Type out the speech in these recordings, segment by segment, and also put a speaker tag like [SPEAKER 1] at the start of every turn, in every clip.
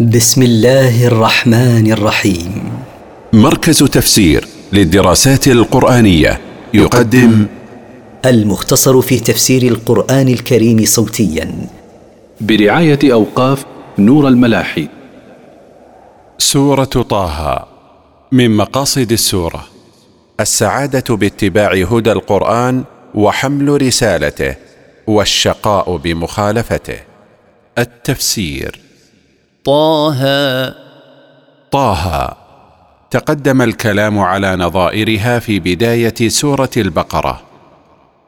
[SPEAKER 1] بسم الله الرحمن الرحيم.
[SPEAKER 2] مركز تفسير للدراسات القرآنية يقدم
[SPEAKER 1] المختصر في تفسير القرآن الكريم صوتيا.
[SPEAKER 3] برعاية أوقاف نور الملاحي.
[SPEAKER 2] سورة طه من مقاصد السورة. السعادة باتباع هدى القرآن وحمل رسالته والشقاء بمخالفته. التفسير.
[SPEAKER 4] طه.
[SPEAKER 2] طه. تقدم الكلام على نظائرها في بداية سورة البقرة.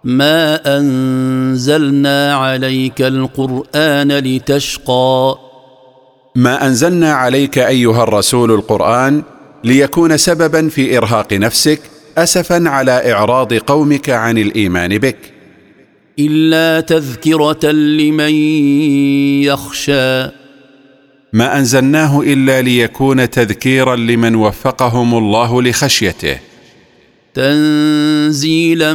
[SPEAKER 4] ما أنزلنا عليك القرآن لتشقى.
[SPEAKER 2] ما أنزلنا عليك أيها الرسول القرآن ليكون سببا في إرهاق نفسك أسفا على إعراض قومك عن الإيمان بك.
[SPEAKER 4] إلا تذكرة لمن يخشى.
[SPEAKER 2] ما أنزلناه إلا ليكون تذكيرا لمن وفقهم الله لخشيته.
[SPEAKER 4] تنزيلا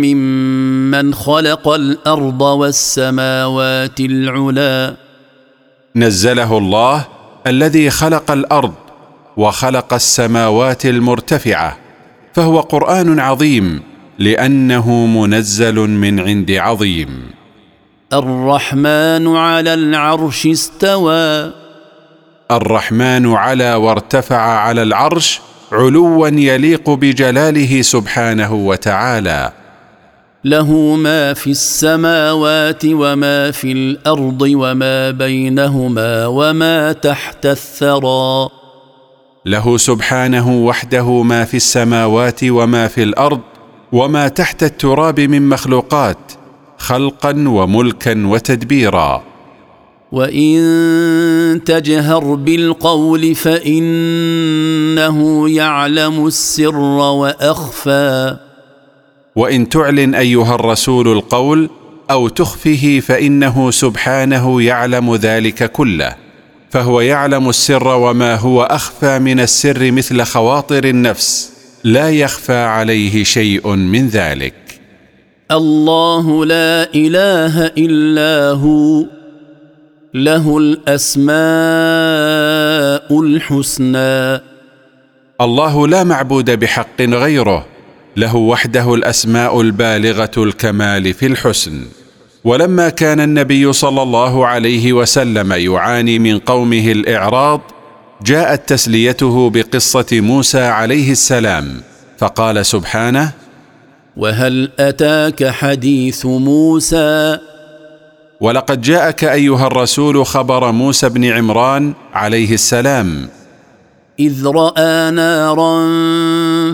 [SPEAKER 4] ممن خلق الأرض والسماوات العلى
[SPEAKER 2] نزله الله الذي خلق الأرض وخلق السماوات المرتفعة فهو قرآن عظيم لأنه منزل من عند عظيم.
[SPEAKER 4] الرحمن على العرش استوى.
[SPEAKER 2] الرحمن على وارتفع على العرش علوا يليق بجلاله سبحانه وتعالى.
[SPEAKER 4] له ما في السماوات وما في الأرض وما بينهما وما تحت الثرى.
[SPEAKER 2] له سبحانه وحده ما في السماوات وما في الأرض وما تحت التراب من مخلوقات. خلقا وملكا وتدبيرا.
[SPEAKER 4] وان تجهر بالقول فانه يعلم السر واخفى.
[SPEAKER 2] وإن تعلن أيها الرسول القول أو تخفه فإنه سبحانه يعلم ذلك كله. فهو يعلم السر وما هو أخفى من السر مثل خواطر النفس. لا يخفى عليه شيء من ذلك.
[SPEAKER 4] الله لا إله إلا هو. له الأسماء الحسنى.
[SPEAKER 2] الله لا معبود بحق غيره. له وحده الأسماء البالغة الكمال في الحسن. ولما كان النبي صلى الله عليه وسلم يعاني من قومه الإعراض جاءت تسليته بقصة موسى عليه السلام. فقال سبحانه
[SPEAKER 4] وهل أتاك حديث موسى؟
[SPEAKER 2] ولقد جاءك أيها الرسول خبر موسى بن عمران عليه السلام.
[SPEAKER 4] إذ رأى نارا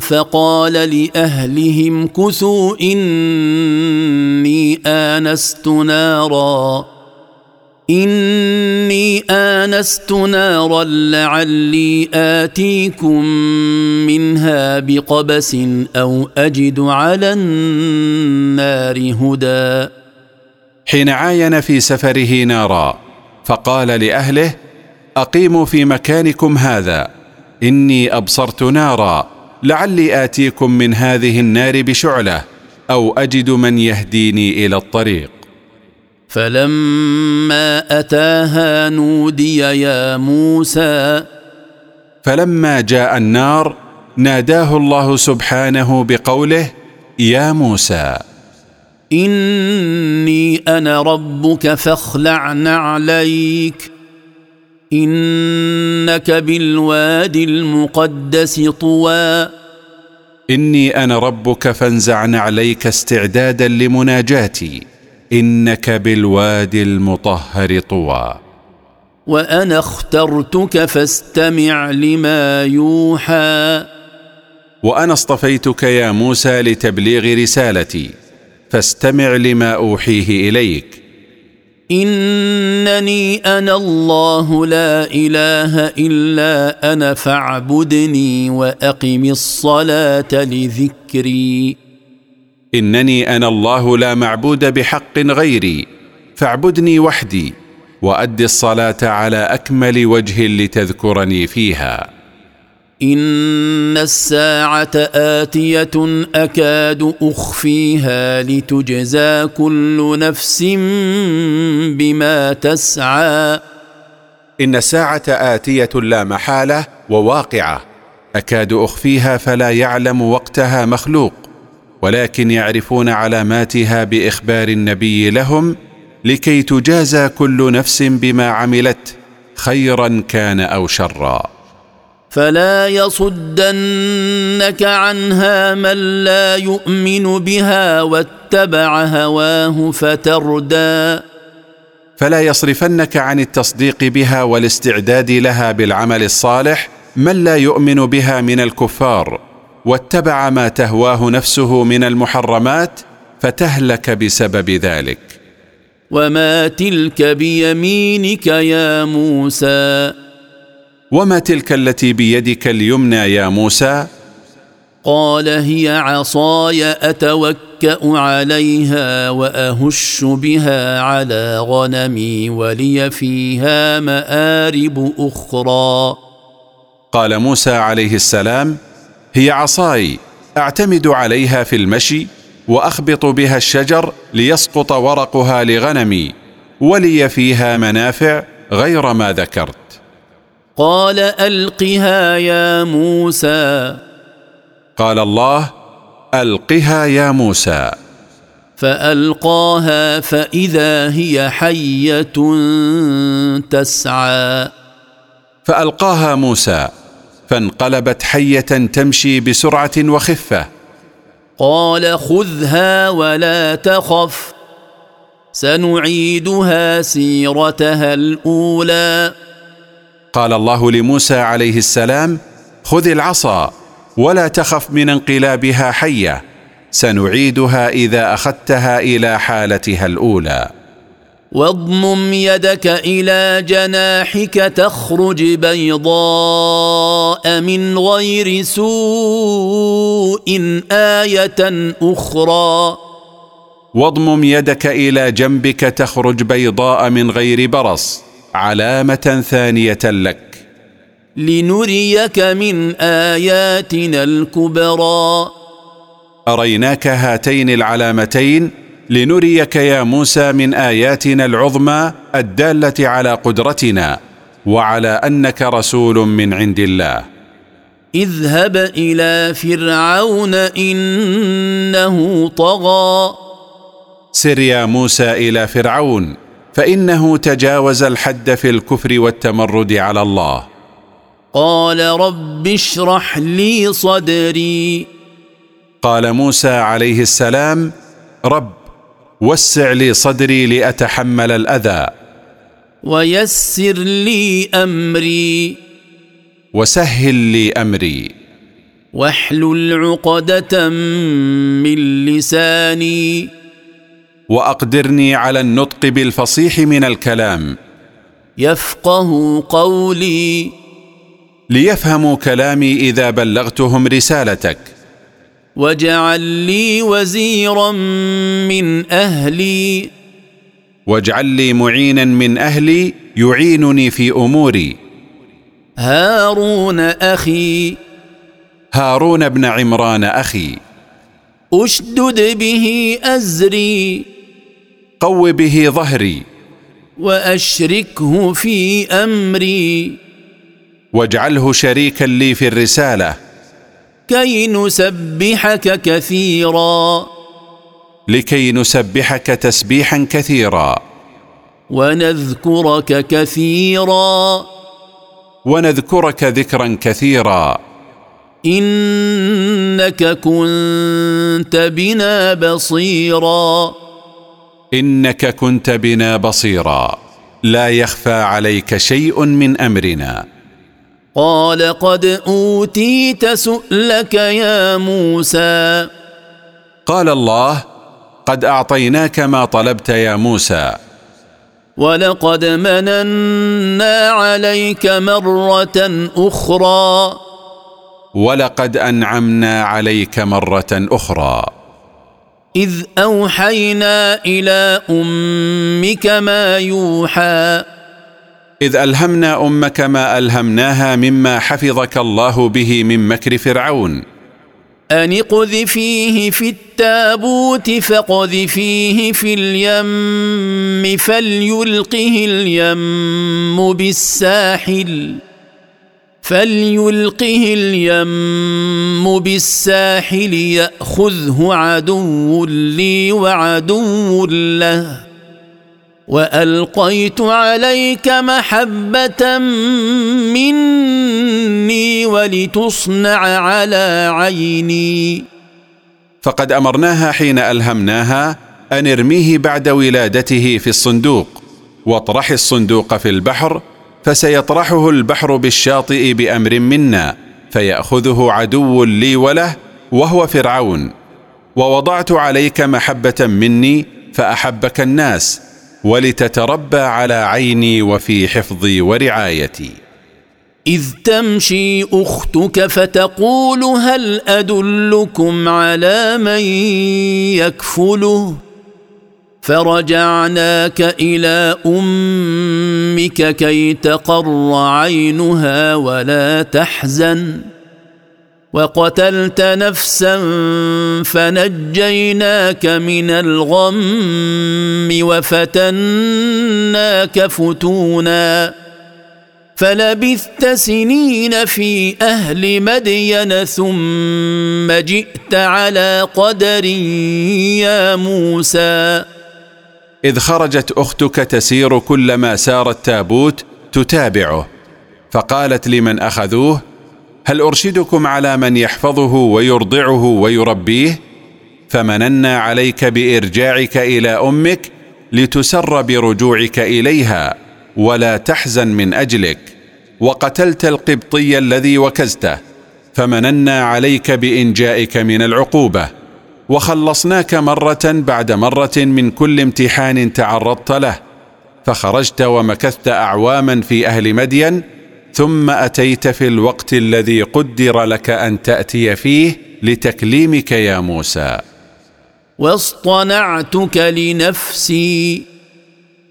[SPEAKER 4] فقال لأهلهم كثوا إني آنست نارا. إني آنست نارا لعلي آتيكم منها بقبس أو أجد على النار هدى.
[SPEAKER 2] حين عاين في سفره نارا فقال لأهله أقيموا في مكانكم هذا. إني أبصرت نارا لعلي آتيكم من هذه النار بشعلة أو أجد من يهديني إلى الطريق.
[SPEAKER 4] فلما أتاها نودي يا موسى.
[SPEAKER 2] فلما جاء النار ناداه الله سبحانه بقوله يا موسى.
[SPEAKER 4] إني أنا ربك فاخلع نعليك إنك بالوادي المقدس طوى.
[SPEAKER 2] إني أنا ربك فانزع نعليك استعدادا لمناجاتي. إنك بالوادي المطهر طوى.
[SPEAKER 4] وأنا اخترتك فاستمع لما يوحى.
[SPEAKER 2] وأنا اصطفيتك يا موسى لتبليغ رسالتي. فاستمع لما أوحيه إليك.
[SPEAKER 4] إنني أنا الله لا إله إلا أنا فاعبدني وأقم الصلاة لذكري.
[SPEAKER 2] إنني أنا الله لا معبود بحق غيري فاعبدني وحدي وأد الصلاة على أكمل وجه لتذكرني فيها.
[SPEAKER 4] إن الساعة آتية أكاد أخفيها لتجزى كل نفس بما تسعى.
[SPEAKER 2] إن الساعة آتية لا محالة وواقعة أكاد أخفيها فلا يعلم وقتها مخلوق. ولكن يعرفون علاماتها بإخبار النبي لهم لكي تجازى كل نفس بما عملت خيرا كان أو شرا.
[SPEAKER 4] فلا يصدنك عنها من لا يؤمن بها واتبع هواه فتردى.
[SPEAKER 2] فلا يصرفنك عن التصديق بها والاستعداد لها بالعمل الصالح من لا يؤمن بها من الكفار. واتبع ما تهواه نفسه من المحرمات فتهلك بسبب ذلك.
[SPEAKER 4] وما تلك بيمينك يا موسى؟
[SPEAKER 2] وما تلك التي بيدك اليمنى يا موسى؟
[SPEAKER 4] قال هي عصاي أتوكأ عليها وأهش بها على غنمي ولي فيها مآرب أخرى.
[SPEAKER 2] قال موسى عليه السلام هي عصاي أعتمد عليها في المشي وأخبط بها الشجر ليسقط ورقها لغنمي ولي فيها منافع غير ما ذكرت.
[SPEAKER 4] قال ألقها يا موسى.
[SPEAKER 2] قال الله ألقها يا موسى.
[SPEAKER 4] فألقاها فإذا هي حية تسعى.
[SPEAKER 2] فألقاها موسى. فانقلبت حية تمشي بسرعة وخفة.
[SPEAKER 4] قال خذها ولا تخف سنعيدها سيرتها الأولى.
[SPEAKER 2] قال الله لموسى عليه السلام خذ العصا ولا تخف من انقلابها حية سنعيدها إذا أخذتها إلى حالتها الأولى.
[SPEAKER 4] واضمم يدك إلى جناحك تخرج بيضاء من غير سوء آية أخرى.
[SPEAKER 2] واضمم يدك إلى جنبك تخرج بيضاء من غير برص علامة ثانية لك.
[SPEAKER 4] لنريك من آياتنا الكبرى.
[SPEAKER 2] أريناك هاتين العلامتين؟ لنريك يا موسى من آياتنا العظمى الدالة على قدرتنا وعلى أنك رسول من عند الله.
[SPEAKER 4] اذهب إلى فرعون إنه طغى.
[SPEAKER 2] سر يا موسى إلى فرعون فإنه تجاوز الحد في الكفر والتمرد على الله.
[SPEAKER 4] قال رب اشرح لي صدري.
[SPEAKER 2] قال موسى عليه السلام رب وسع لي صدري لأتحمل الأذى.
[SPEAKER 4] ويسر لي أمري.
[SPEAKER 2] وسهل لي أمري.
[SPEAKER 4] واحلل عقدة من لساني.
[SPEAKER 2] وأقدرني على النطق بالفصيح من الكلام.
[SPEAKER 4] يفقه قولي.
[SPEAKER 2] ليفهموا كلامي إذا بلغتهم رسالتك.
[SPEAKER 4] واجعل لي وزيرا من أهلي.
[SPEAKER 2] واجعل لي معينا من أهلي يعينني في اموري.
[SPEAKER 4] هارون أخي.
[SPEAKER 2] هارون بن عمران أخي.
[SPEAKER 4] اشدد به ازري.
[SPEAKER 2] قو به ظهري.
[SPEAKER 4] واشركه في امري.
[SPEAKER 2] واجعله شريكا لي في الرساله.
[SPEAKER 4] كي نسبحك كثيرا.
[SPEAKER 2] لكي نسبحك تسبيحا كثيرا.
[SPEAKER 4] ونذكرك كثيرا.
[SPEAKER 2] ونذكرك ذكرا كثيرا.
[SPEAKER 4] إنك كنت بنا بصيرا.
[SPEAKER 2] إنك كنت بنا بصيرا. لا يخفى عليك شيء من أمرنا.
[SPEAKER 4] قال قد أوتيت سؤلك يا موسى.
[SPEAKER 2] قال الله قد أعطيناك ما طلبت يا موسى.
[SPEAKER 4] ولقد مننا عليك مرة أخرى.
[SPEAKER 2] ولقد أنعمنا عليك مرة أخرى.
[SPEAKER 4] إذ أوحينا إلى أمك ما يوحى.
[SPEAKER 2] إذ ألهمنا أمك ما ألهمناها مما حفظك الله به من مكر فرعون.
[SPEAKER 4] أن اقذفيه في التابوت فقذفيه في اليم فليلقه اليم بالساحل فليلقه اليم بالساحل يأخذه عدو لي وعدو له. وألقيت عليك محبة مني ولتصنع على عيني.
[SPEAKER 2] فقد أمرناها حين ألهمناها أن ارميه بعد ولادته في الصندوق واطرح الصندوق في البحر فسيطرحه البحر بالشاطئ بأمر منا فيأخذه عدو لي وله وهو فرعون. ووضعت عليك محبة مني فأحبك الناس ولتتربى على عيني وفي حفظي ورعايتي.
[SPEAKER 4] إذ تمشي أختك فتقول هل أدلكم على من يكفله؟ فرجعناك إلى أمك كي تقر عينها ولا تحزن. وقتلت نفسا فنجيناك من الغم وفتناك فتونا. فلبثت سنين في أهل مدين ثم جئت على قدر يا موسى.
[SPEAKER 2] إذ خرجت أختك تسير كلما سار التابوت تتابعه فقالت لمن أخذوه؟ هل أرشدكم على من يحفظه ويرضعه ويربيه؟ فمننا عليك بإرجاعك إلى أمك لتسر برجوعك إليها ولا تحزن من أجلك. وقتلت القبطي الذي وكزته فمننا عليك بإنجائك من العقوبة. وخلصناك مرة بعد مرة من كل امتحان تعرضت له فخرجت ومكثت أعواما في أهل مدين ثم أتيت في الوقت الذي قدر لك أن تأتي فيه لتكليمك يا موسى.
[SPEAKER 4] واصطنعتك لنفسي.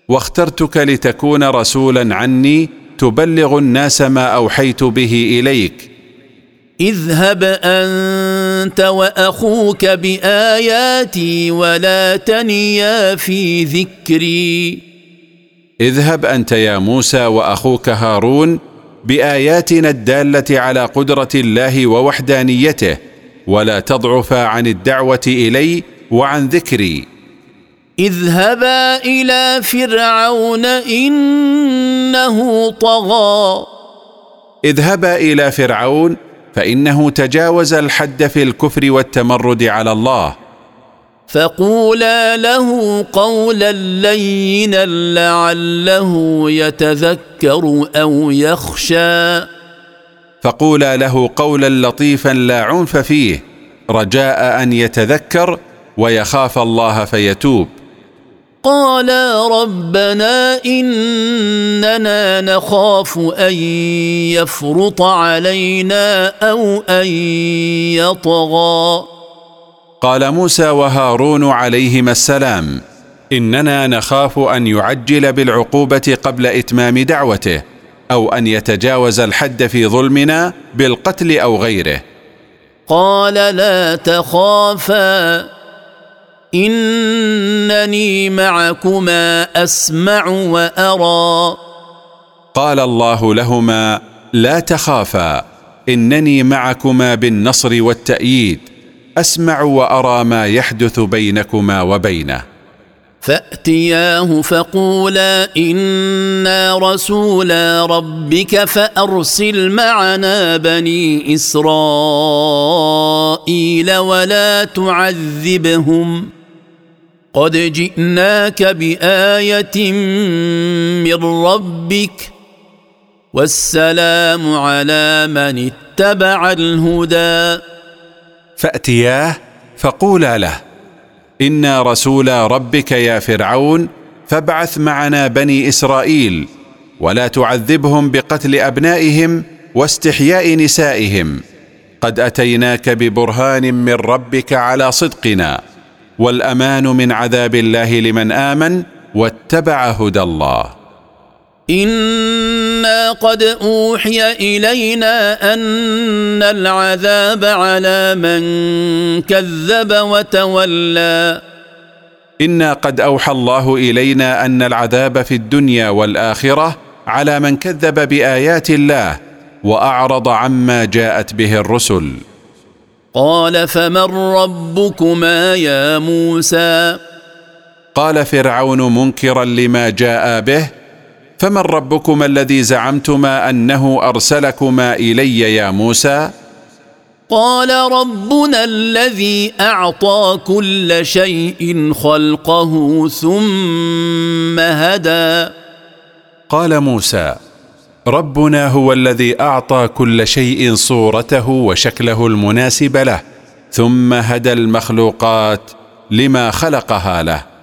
[SPEAKER 2] واخترتك لتكون رسولا عني تبلغ الناس ما أوحيت به إليك.
[SPEAKER 4] اذهب أنت وأخوك بآياتي ولا تنيا في ذكري.
[SPEAKER 2] اذهب أنت يا موسى وأخوك هارون بآياتنا الدالة على قدرة الله ووحدانيته ولا تضعفا عن الدعوة إلي وعن ذكري.
[SPEAKER 4] اذهبا إلى فرعون إنه طغى.
[SPEAKER 2] اذهبا إلى فرعون فإنه تجاوز الحد في الكفر والتمرد على الله.
[SPEAKER 4] فقولا له قولا لينا لعله يتذكر أو يخشى.
[SPEAKER 2] فقولا له قولا لطيفا لا عنف فيه رجاء أن يتذكر ويخاف الله فيتوب.
[SPEAKER 4] قالا ربنا إننا نخاف أن يفرط علينا أو أن يطغى.
[SPEAKER 2] قال موسى وهارون عليهما السلام إننا نخاف أن يعجل بالعقوبة قبل إتمام دعوته أو أن يتجاوز الحد في ظلمنا بالقتل أو غيره.
[SPEAKER 4] قال لا تخافا إنني معكما أسمع وأرى.
[SPEAKER 2] قال الله لهما لا تخافا إنني معكما بالنصر والتأييد. أسمع وأرى ما يحدث بينكما وبينه.
[SPEAKER 4] فأتياه فقولا إنا رسولا ربك فأرسل معنا بني إسرائيل ولا تعذبهم. قد جئناك بآية من ربك. والسلام على من اتبع الهدى.
[SPEAKER 2] فأتياه فقولا له إنا رسولا ربك يا فرعون فابعث معنا بني إسرائيل ولا تعذبهم بقتل أبنائهم واستحياء نسائهم قد أتيناك ببرهان من ربك على صدقنا والأمان من عذاب الله لمن آمن واتبع هدى الله.
[SPEAKER 4] أنا قد اوحي الينا ان العذاب على من كذب وتولى.
[SPEAKER 2] أنا قد اوحى الله الينا ان العذاب في الدنيا والاخره على من كذب بايات الله واعرض عما جاءت به الرسل.
[SPEAKER 4] قال فمن ربكما يا موسى؟
[SPEAKER 2] قال فرعون منكرا لما جاء به فمن ربكما الذي زعمتما أنه ارسلكما إلي يا موسى؟
[SPEAKER 4] قال ربنا الذي أعطى كل شيء خلقه ثم هدى.
[SPEAKER 2] قال موسى ربنا هو الذي أعطى كل شيء صورته وشكله المناسب له ثم هدى المخلوقات لما خلقها له.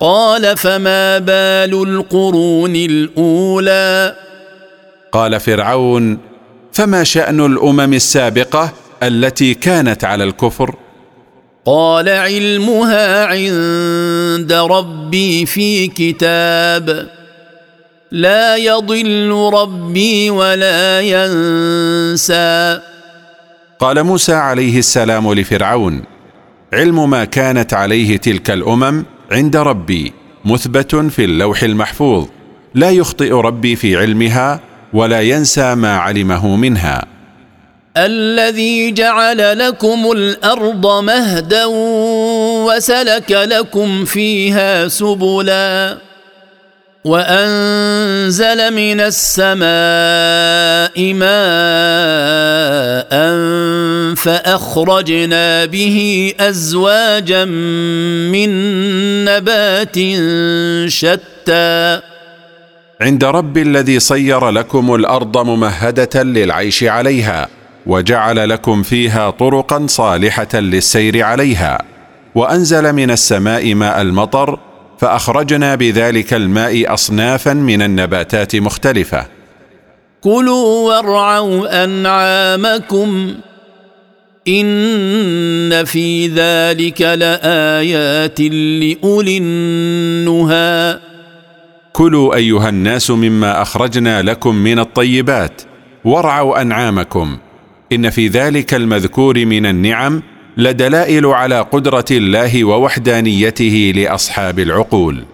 [SPEAKER 4] قال فما بال القرون الأولى؟
[SPEAKER 2] قال فرعون فما شأن الأمم السابقة التي كانت على الكفر؟
[SPEAKER 4] قال علمها عند ربي في كتاب. لا يضل ربي ولا ينسى.
[SPEAKER 2] قال موسى عليه السلام لفرعون علم ما كانت عليه تلك الأمم عند ربي مثبت في اللوح المحفوظ. لا يخطئ ربي في علمها ولا ينسى ما علمه منها.
[SPEAKER 4] الذي جعل لكم الأرض مهدا وسلك لكم فيها سبلا. وأنزل من السماء ماء فأخرجنا به أزواجا من نبات شتى.
[SPEAKER 2] عند رب الذي صير لكم الأرض ممهدة للعيش عليها وجعل لكم فيها طرقا صالحة للسير عليها. وأنزل من السماء ماء المطر فأخرجنا بذلك الماء اصنافا من النباتات مختلفة.
[SPEAKER 4] كلوا وارعوا أنعامكم. إن في ذلك لآيات لأولي النهى.
[SPEAKER 2] كلوا أيها الناس مما أخرجنا لكم من الطيبات وارعوا أنعامكم. إن في ذلك المذكور من النعم لدلائل على قدرة الله ووحدانيته لأصحاب العقول.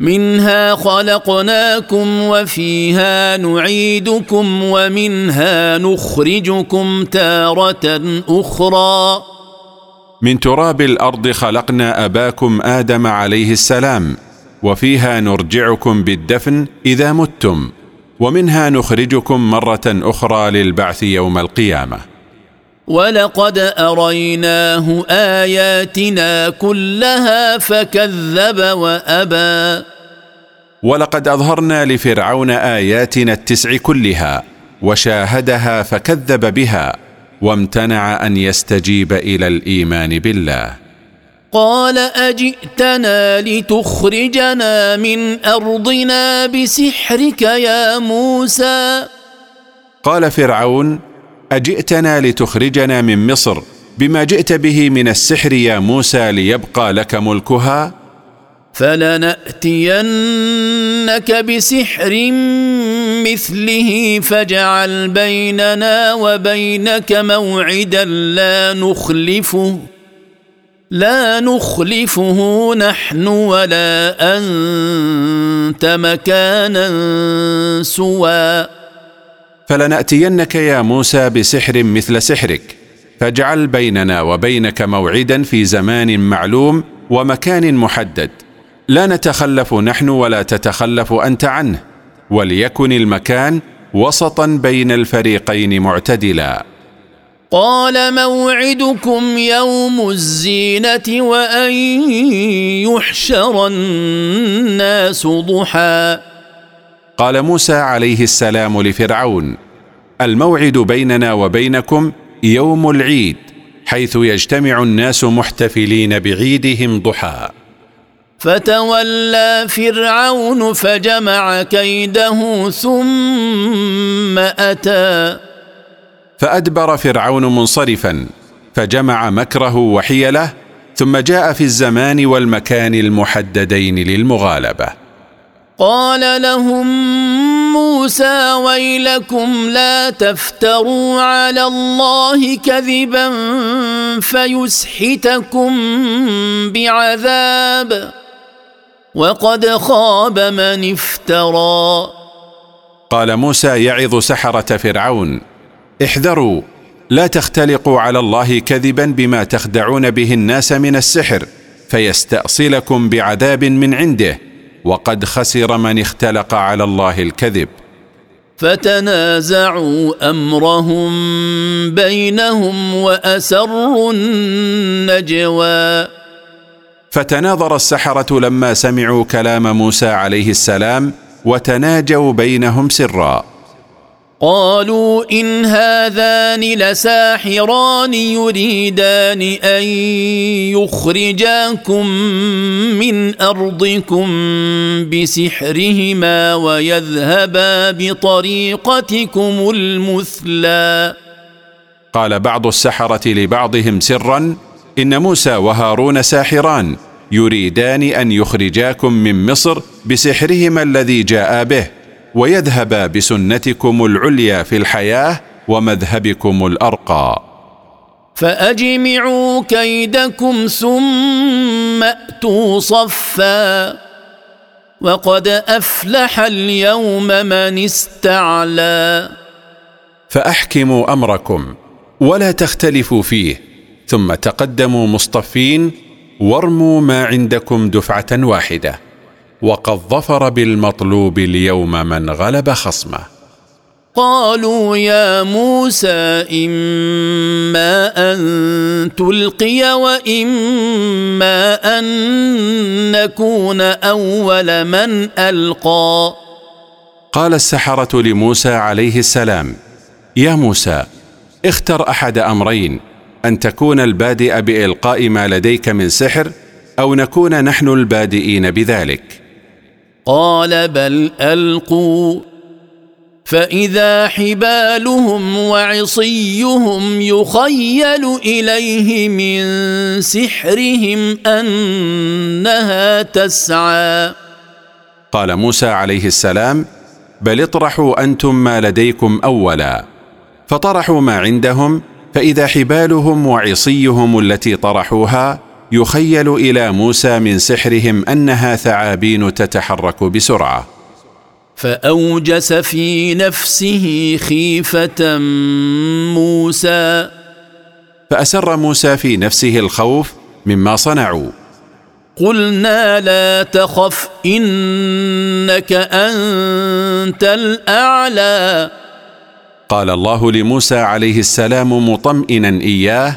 [SPEAKER 4] منها خلقناكم وفيها نعيدكم ومنها نخرجكم تارة أخرى.
[SPEAKER 2] من تراب الأرض خلقنا أباكم آدم عليه السلام وفيها نرجعكم بالدفن إذا متم ومنها نخرجكم مرة أخرى للبعث يوم القيامة.
[SPEAKER 4] ولقد اريناه اياتنا كلها فكذب وابى.
[SPEAKER 2] ولقد اظهرنا لفرعون اياتنا التسع كلها وشاهدها فكذب بها وامتنع ان يستجيب إلى الايمان بالله.
[SPEAKER 4] قال اجئتنا لتخرجنا من ارضنا بسحرك يا موسى؟
[SPEAKER 2] قال فرعون أجئتنا لتخرجنا من مصر بما جئت به من السحر يا موسى ليبقى لك ملكها؟
[SPEAKER 4] فلنأتينك بسحر مثله فاجعل بيننا وبينك موعدا لا نخلفه لا نخلفه نحن ولا أنت مكانا سوى.
[SPEAKER 2] فلنأتينك يا موسى بسحر مثل سحرك فاجعل بيننا وبينك موعدا في زمان معلوم ومكان محدد. لا نتخلف نحن ولا تتخلف أنت عنه وليكن المكان وسطا بين الفريقين معتدلا.
[SPEAKER 4] قال موعدكم يوم الزينة وأن يحشر الناس ضحى.
[SPEAKER 2] قال موسى عليه السلام لفرعون الموعد بيننا وبينكم يوم العيد حيث يجتمع الناس محتفلين بعيدهم ضحى.
[SPEAKER 4] فتولى فرعون فجمع كيده ثم أتى.
[SPEAKER 2] فأدبر فرعون منصرفا فجمع مكره وحيله ثم جاء في الزمان والمكان المحددين للمغالبة.
[SPEAKER 4] قال لهم موسى ويلكم لا تفتروا على الله كذبا فيسحتكم بعذاب وقد خاب من افترى.
[SPEAKER 2] قال موسى يعظ سحرة فرعون احذروا لا تختلقوا على الله كذبا بما تخدعون به الناس من السحر فيستأصلكم بعذاب من عنده. وقد خسر من اختلق على الله الكذب.
[SPEAKER 4] فتنازعوا أمرهم بينهم وأسروا النجوى.
[SPEAKER 2] فتناظر السحرة لما سمعوا كلام موسى عليه السلام وتناجوا بينهم سرا.
[SPEAKER 4] قالوا إن هذان لساحران يريدان أن يخرجاكم من أرضكم بسحرهما ويذهبا بطريقتكم المثلى.
[SPEAKER 2] قال بعض السحرة لبعضهم سرا إن موسى وهارون ساحران يريدان أن يخرجاكم من مصر بسحرهما الذي جاء به. ويذهبا بسنتكم العليا في الحياة ومذهبكم الأرقى.
[SPEAKER 4] فأجمعوا كيدكم ثم أتوا صفا. وقد أفلح اليوم من استعلى.
[SPEAKER 2] فأحكموا أمركم ولا تختلفوا فيه ثم تقدموا مصطفين وارموا ما عندكم دفعة واحدة. وقد ظفر بالمطلوب اليوم من غلب خصمه.
[SPEAKER 4] قالوا يا موسى إما أن تلقي وإما أن نكون أول من ألقى.
[SPEAKER 2] قال السحرة لموسى عليه السلام يا موسى اختر أحد أمرين أن تكون البادئ بإلقاء ما لديك من سحر أو نكون نحن البادئين بذلك.
[SPEAKER 4] قال بل ألقوا. فإذا حبالهم وعصيهم يخيل إليه من سحرهم أنها تسعى.
[SPEAKER 2] قال موسى عليه السلام بل اطرحوا أنتم ما لديكم أولا. فطرحوا ما عندهم فإذا حبالهم وعصيهم التي طرحوها يخيل إلى موسى من سحرهم أنها ثعابين تتحرك بسرعة.
[SPEAKER 4] فأوجس في نفسه خيفة موسى.
[SPEAKER 2] فأسر موسى في نفسه الخوف مما صنعوا.
[SPEAKER 4] قلنا لا تخف إنك أنت الأعلى.
[SPEAKER 2] قال الله لموسى عليه السلام مطمئنا إياه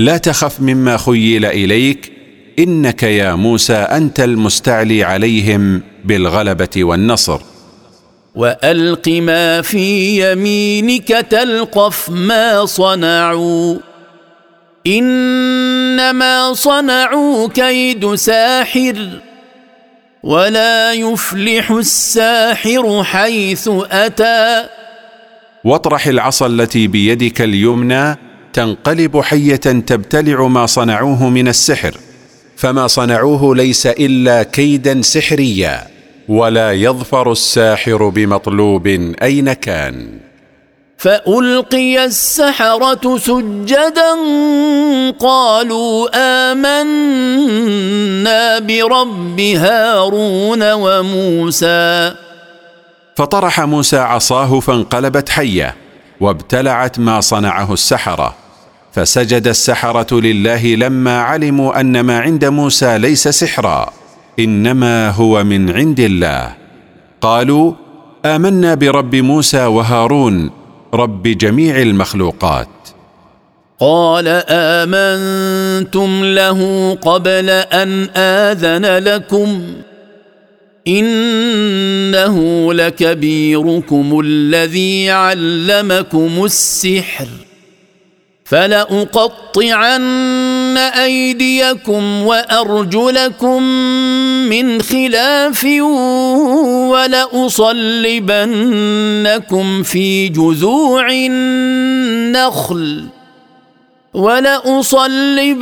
[SPEAKER 2] لا تخف مما خيل إليك إنك يا موسى أنت المستعلي عليهم بالغلبة والنصر.
[SPEAKER 4] وألق ما في يمينك تلقف ما صنعوا. إنما صنعوا كيد ساحر ولا يفلح الساحر حيث أتى.
[SPEAKER 2] واطرح العصا التي بيدك اليمنى تنقلب حية تبتلع ما صنعوه من السحر فما صنعوه ليس إلا كيدا سحريا ولا يظفر الساحر بمطلوب أين كان.
[SPEAKER 4] فألقي السحرة سجدا قالوا آمنا برب هارون وموسى.
[SPEAKER 2] فطرح موسى عصاه فانقلبت حية وابتلعت ما صنعه السحرة فسجد السحرة لله لما علموا أن ما عند موسى ليس سحرا إنما هو من عند الله. قالوا آمنا برب موسى وهارون رب جميع المخلوقات.
[SPEAKER 4] قال آمنتم له قبل أن آذن لكم؟ إنه لكبيركم الذي علمكم السحر. فلأقطعن أيديكم وأرجلكم من خلاف ولأصلبنكم في جذوع النخل. ولأصلبنكم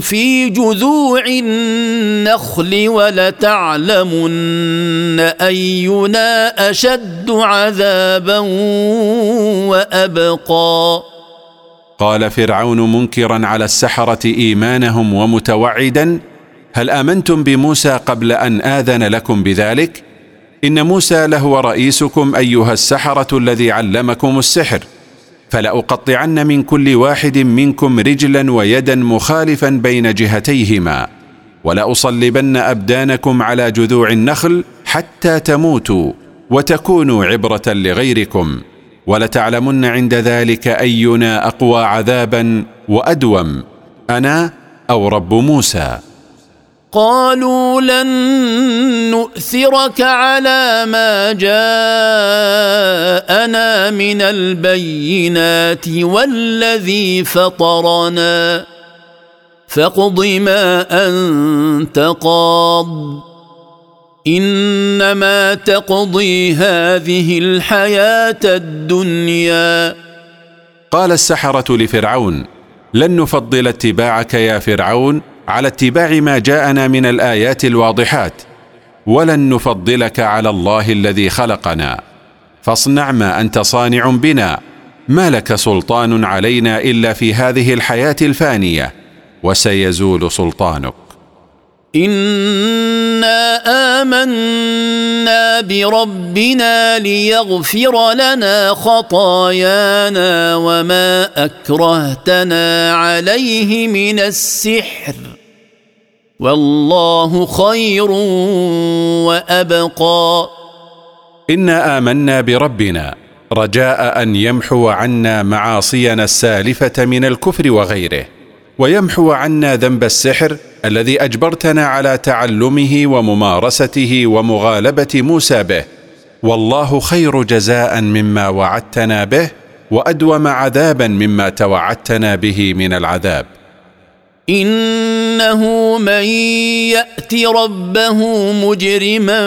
[SPEAKER 4] في جذوع النخل ولتعلمن أينا أشد عذابا وأبقى
[SPEAKER 2] قال فرعون منكرا على السحرة إيمانهم ومتوعدا هل آمنتم بموسى قبل أن آذن لكم بذلك؟ إن موسى لهو رئيسكم أيها السحرة الذي علمكم السحر فلأقطعن من كل واحد منكم رجلا ويدا مخالفا بين جهتيهما ولأصلبن أبدانكم على جذوع النخل حتى تموتوا وتكونوا عبرة لغيركم ولتعلمن عند ذلك أينا أقوى عذابا وأدوم أنا أو رب موسى.
[SPEAKER 4] قالوا لن نؤثرك على ما جاءنا من البينات والذي فطرنا. فاقض ما أنت قاض. إنما تقضي هذه الحياة الدنيا.
[SPEAKER 2] قال السحرة لفرعون لن نفضل اتباعك يا فرعون على اتباع ما جاءنا من الآيات الواضحات. ولن نفضلك على الله الذي خلقنا. فاصنع ما أنت صانع بنا. ما لك سلطان علينا إلا في هذه الحياة الفانية. وسيزول سلطانك.
[SPEAKER 4] إنا آمنا بربنا ليغفر لنا خطايانا وما أكرهتنا عليه من السحر. والله خير وأبقى.
[SPEAKER 2] إنا آمنا بربنا رجاء أن يمحو عنا معاصينا السالفة من الكفر وغيره ويمحو عنا ذنب السحر الذي أجبرتنا على تعلمه وممارسته ومغالبة موسى به. والله خير جزاء مما وعدتنا به وأدوم عذابا مما توعدتنا به من العذاب.
[SPEAKER 4] إنه من يأت ربه مجرما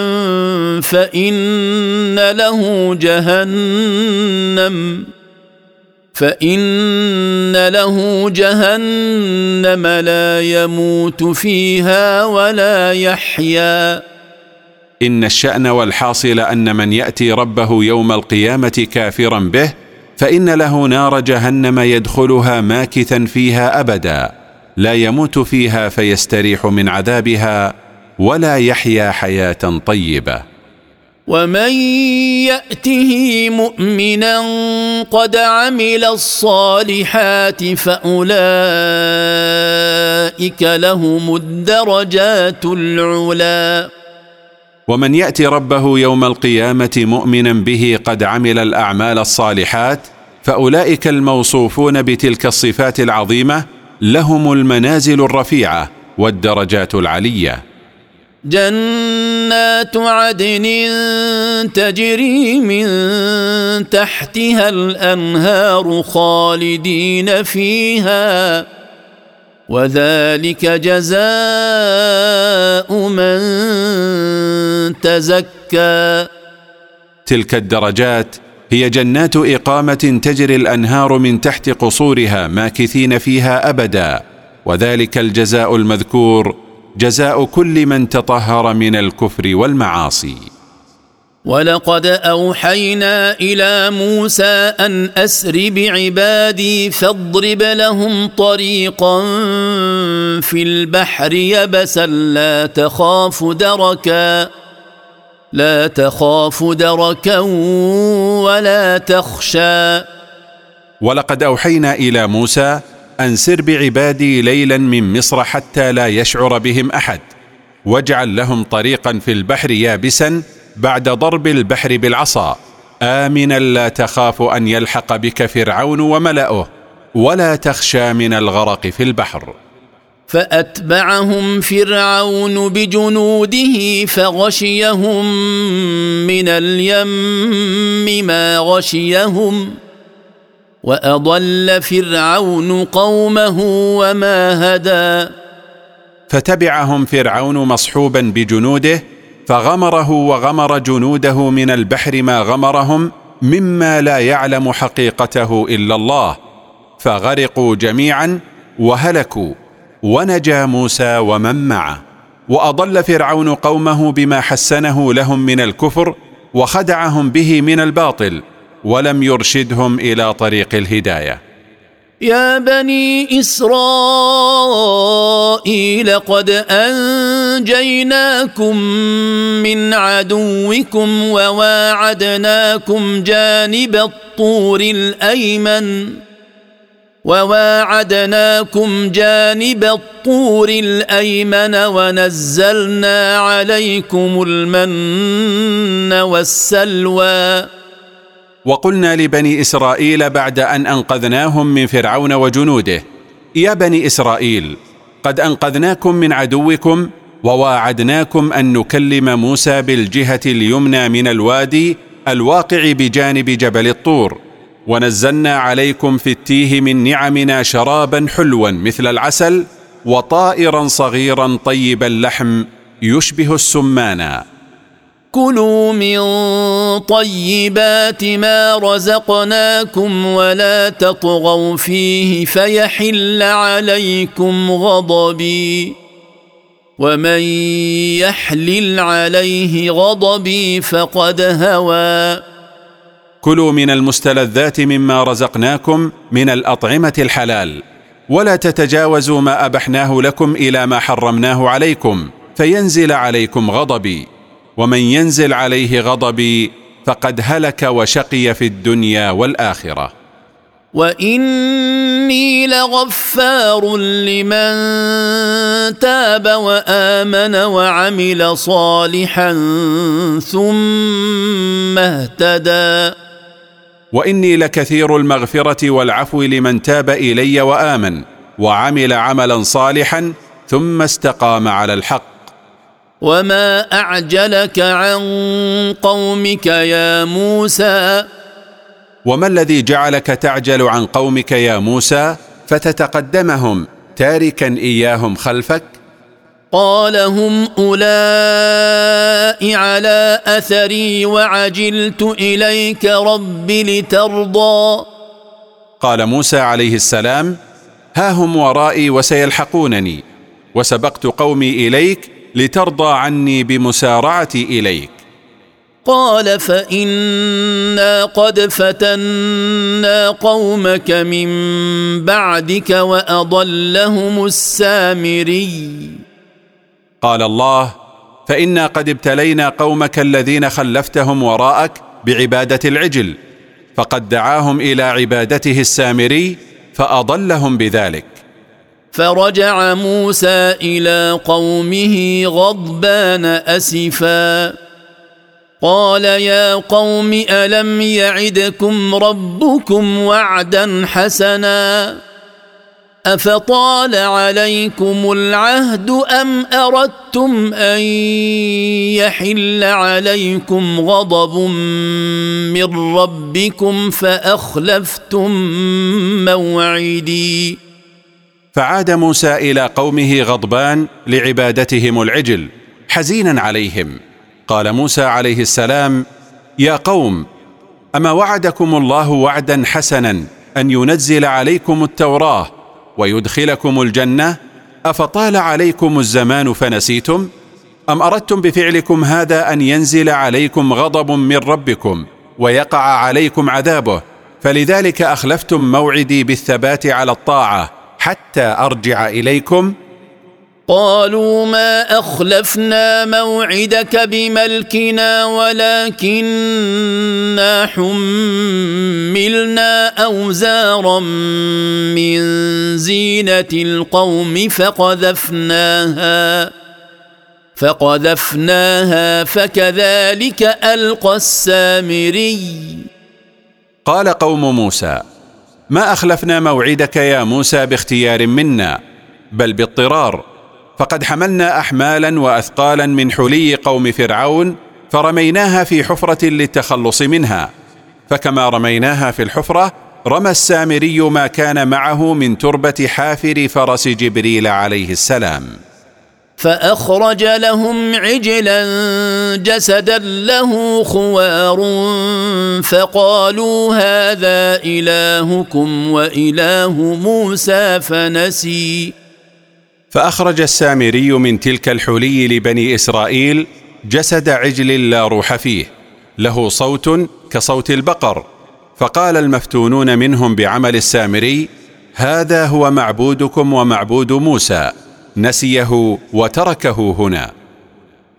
[SPEAKER 4] فإن له جهنم فإن له جهنم لا يموت فيها ولا يحيا.
[SPEAKER 2] إن الشأن والحاصل أن من يأتي ربه يوم القيامة كافرا به فإن له نار جهنم يدخلها ماكثا فيها أبدا. لا يموت فيها فيستريح من عذابها ولا يحيا حياة طيبة.
[SPEAKER 4] ومن يأته مؤمنا قد عمل الصالحات فأولئك لهم الدرجات العلى
[SPEAKER 2] ومن يأتي ربه يوم القيامة مؤمنا به قد عمل الأعمال الصالحات فأولئك الموصوفون بتلك الصفات العظيمة لهم المنازل الرفيعة والدرجات العليه
[SPEAKER 4] جنات عدن تجري من تحتها الأنهار خالدين فيها وذلك جزاء من تزكى.
[SPEAKER 2] تلك الدرجات هي جنات إقامة تجري الأنهار من تحت قصورها ماكثين فيها أبدا وذلك الجزاء المذكور جزاء كل من تطهر من الكفر والمعاصي.
[SPEAKER 4] ولقد أوحينا إلى موسى أن أسر بعبادي فاضرب لهم طريقا في البحر يبسا لا تخاف دركا. لا تخاف دركا ولا تخشى.
[SPEAKER 2] ولقد أوحينا إلى موسى أن سر بعبادي ليلا من مصر حتى لا يشعر بهم أحد واجعل لهم طريقا في البحر يابسا بعد ضرب البحر بالعصا. آمنا لا تخاف أن يلحق بك فرعون وملأه ولا تخشى من الغرق في البحر.
[SPEAKER 4] فأتبعهم فرعون بجنوده فغشيهم من اليم ما غشيهم وأضل فرعون قومه وما هدى.
[SPEAKER 2] فتبعهم فرعون مصحوبا بجنوده فغمره وغمر جنوده من البحر ما غمرهم مما لا يعلم حقيقته إلا الله. فغرقوا جميعا وهلكوا. ونجا موسى ومن معه وأضل فرعون قومه بما حسنه لهم من الكفر وخدعهم به من الباطل ولم يرشدهم إلى طريق الهداية.
[SPEAKER 4] يا بني إسرائيل قد أنجيناكم من عدوكم وواعدناكم جانب الطور الأيمن. وواعدناكم جانب الطور الأيمن ونزلنا عليكم المن والسلوى.
[SPEAKER 2] وقلنا لبني إسرائيل بعد أن أنقذناهم من فرعون وجنوده يا بني إسرائيل قد أنقذناكم من عدوكم وواعدناكم أن نكلم موسى بالجهة اليمنى من الوادي الواقع بجانب جبل الطور. ونزلنا عليكم في التيه من نعمنا شرابا حلوا مثل العسل وطائرا صغيرا طيب اللحم يشبه السمانا
[SPEAKER 4] كلوا من طيبات ما رزقناكم ولا تطغوا فيه فيحل عليكم غضبي. ومن يحلل عليه غضبي فقد هوى.
[SPEAKER 2] كلوا من المستلذات مما رزقناكم من الأطعمة الحلال. ولا تتجاوزوا ما أبحناه لكم إلى ما حرمناه عليكم فينزل عليكم غضبي. ومن ينزل عليه غضبي فقد هلك وشقي في الدنيا والآخرة.
[SPEAKER 4] وإني لغفار لمن تاب وآمن وعمل صالحا ثم اهتدى.
[SPEAKER 2] وإني لكثير المغفرة والعفو لمن تاب إلي وآمن وعمل عملا صالحا ثم استقام على الحق.
[SPEAKER 4] وما أعجلك عن قومك يا موسى؟
[SPEAKER 2] وما الذي جعلك تعجل عن قومك يا موسى؟ فتتقدمهم تاركا إياهم خلفك
[SPEAKER 4] قال هم أولئك على أثري وعجلت إليك رب لترضى.
[SPEAKER 2] قال موسى عليه السلام ها هم ورائي وسيلحقونني وسبقت قومي إليك لترضى عني بمسارعتي إليك.
[SPEAKER 4] قال فإنا قد فتنا قومك من بعدك وأضلهم السامري.
[SPEAKER 2] قال الله فإنا قد ابتلينا قومك الذين خلفتهم وراءك بعبادة العجل فقد دعاهم إلى عبادته السامري فأضلهم بذلك.
[SPEAKER 4] فرجع موسى إلى قومه غضبان أسفا قال يا قوم ألم يعدكم ربكم وعدا حسنا؟ أفطال عليكم العهد أم أردتم أن يحل عليكم غضب من ربكم فأخلفتم موعدي؟
[SPEAKER 2] فعاد موسى إلى قومه غضبان لعبادتهم العجل حزينا عليهم. قال موسى عليه السلام يا قوم أما وعدكم الله وعدا حسنا أن ينزل عليكم التوراة ويدخلكم الجنة أفطال عليكم الزمان فنسيتم؟ أم أردتم بفعلكم هذا أن ينزل عليكم غضب من ربكم ويقع عليكم عذابه؟ فلذلك أخلفتم موعدي بالثبات على الطاعة حتى أرجع إليكم
[SPEAKER 4] قالوا ما أخلفنا موعدك بملكنا ولكننا حملنا أوزارا من زينة القوم فقذفناها فقذفناها فكذلك ألقى السامري.
[SPEAKER 2] قال قوم موسى ما أخلفنا موعدك يا موسى باختيار منا بل باضطرار. فقد حملنا احمالا واثقالا من حلي قوم فرعون فرميناها في حفرة للتخلص منها. فكما رميناها في الحفرة رمى السامري ما كان معه من تربة حافر فرس جبريل عليه السلام.
[SPEAKER 4] فأخرج لهم عجلا جسدا له خوار فقالوا هذا إلهكم وإله موسى فنسي.
[SPEAKER 2] فأخرج السامري من تلك الحلي لبني إسرائيل جسد عجل لا روح فيه. له صوت كصوت البقر. فقال المفتونون منهم بعمل السامري هذا هو معبودكم ومعبود موسى. نسيه وتركه هنا.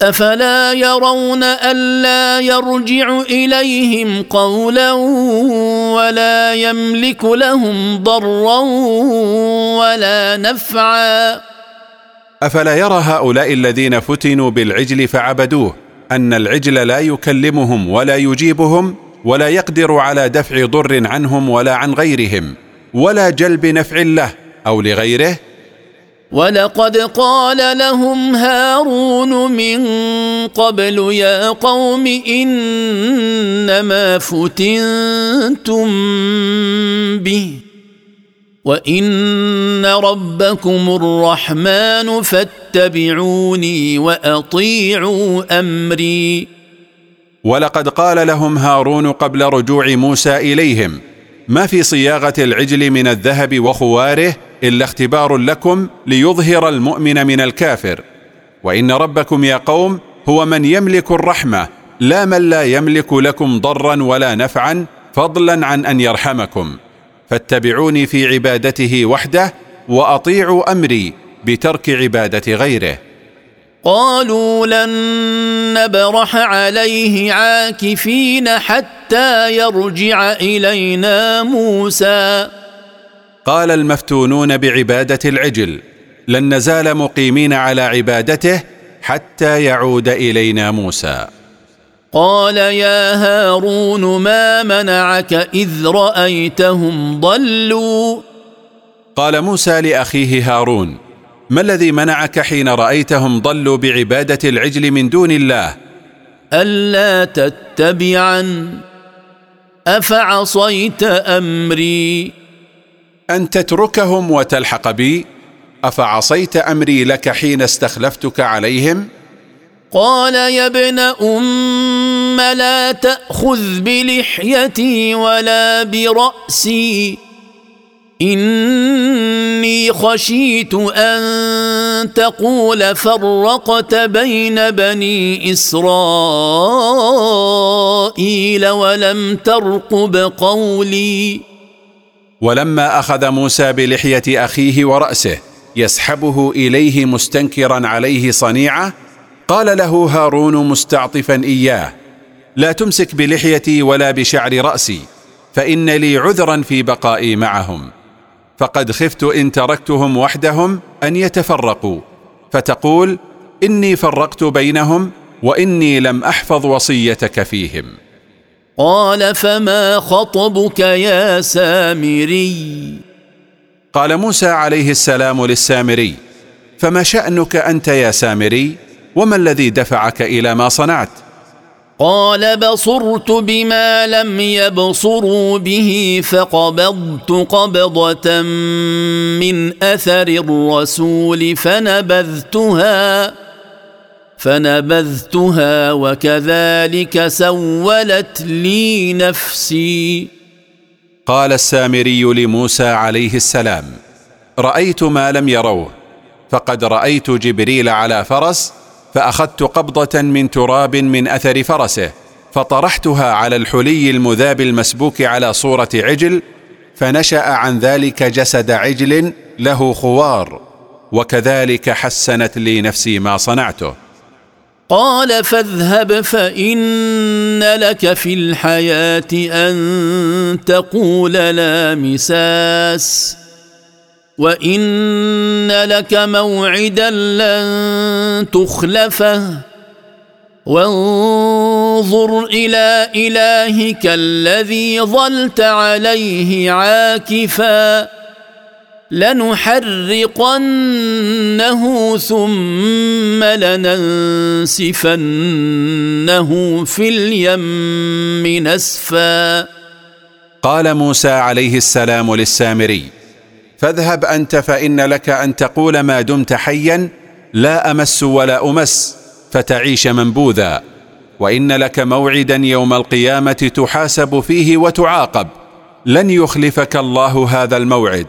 [SPEAKER 4] أفلا يرون ألا يرجع إليهم قولا ولا يملك لهم ضرا ولا نفعا.
[SPEAKER 2] أفلا يرى هؤلاء الذين فتنوا بالعجل فعبدوه؟ أن العجل لا يكلمهم ولا يجيبهم ولا يقدر على دفع ضر عنهم ولا عن غيرهم ولا جلب نفع له أو لغيره؟
[SPEAKER 4] ولقد قال لهم هارون من قبل يا قوم إنما فتنتم به. وان ربكم الرحمن فاتبعوني واطيعوا امري.
[SPEAKER 2] ولقد قال لهم هارون قبل رجوع موسى اليهم ما في صياغة العجل من الذهب وخواره إلا اختبار لكم ليظهر المؤمن من الكافر. وإن ربكم يا قوم هو من يملك الرحمة لا من لا يملك لكم ضرا ولا نفعا فضلا عن أن يرحمكم. فاتبعوني في عبادته وحده وأطيعوا أمري بترك عبادة غيره.
[SPEAKER 4] قالوا لن نبرح عليه عاكفين حتى يرجع إلينا موسى.
[SPEAKER 2] قال المفتونون بعبادة العجل لن نزال مقيمين على عبادته حتى يعود إلينا موسى.
[SPEAKER 4] قال يا هارون ما منعك إذ رأيتهم ضلوا؟
[SPEAKER 2] قال موسى لأخيه هارون ما الذي منعك حين رأيتهم ضلوا بعبادة العجل من دون الله؟
[SPEAKER 4] ألا تتبعن؟ أفعصيت أمري؟
[SPEAKER 2] أن تتركهم وتلحق بي؟ أفعصيت أمري لك حين استخلفتك عليهم؟
[SPEAKER 4] قال يا ابن أم لا تأخذ بلحيتي ولا برأسي. إني خشيت أن تقول فرقت بين بني إسرائيل ولم ترقب قولي.
[SPEAKER 2] ولما أخذ موسى بلحية أخيه ورأسه يسحبه إليه مستنكرا عليه صنيعة قال له هارون مستعطفا إياه لا تمسك بلحيتي ولا بشعر رأسي فإن لي عذرا في بقائي معهم. فقد خفت إن تركتهم وحدهم أن يتفرقوا فتقول إني فرقت بينهم وإني لم أحفظ وصيتك فيهم.
[SPEAKER 4] قال فما خطبك يا سامري؟
[SPEAKER 2] قال موسى عليه السلام للسامري فما شأنك أنت يا سامري؟ وما الذي دفعك إلى ما صنعت؟
[SPEAKER 4] قال بصرت بما لم يبصروا به فقبضت قبضة من أثر الرسول فنبذتها فنبذتها وكذلك سولت لي نفسي.
[SPEAKER 2] قال السامري لموسى عليه السلام رأيت ما لم يروه فقد رأيت جبريل على فرس فأخذت قبضة من تراب من أثر فرسه فطرحتها على الحلي المذاب المسبوك على صورة عجل فنشأ عن ذلك جسد عجل له خوار وكذلك حسنت لي نفسي ما صنعته.
[SPEAKER 4] قال فاذهب فإن لك في الحياة أن تقول لا مساس. وان لك موعدا لن تخلفه وانظر إلى الهك الذي ظلت عليه عاكفا لنحرقنه ثم لننسفنه في اليم نسفا
[SPEAKER 2] قال موسى عليه السلام للسامري فاذهب أنت فإن لك أن تقول ما دمت حيا لا أمس ولا أمس فتعيش منبوذا. وإن لك موعدا يوم القيامة تحاسب فيه وتعاقب. لن يخلفك الله هذا الموعد.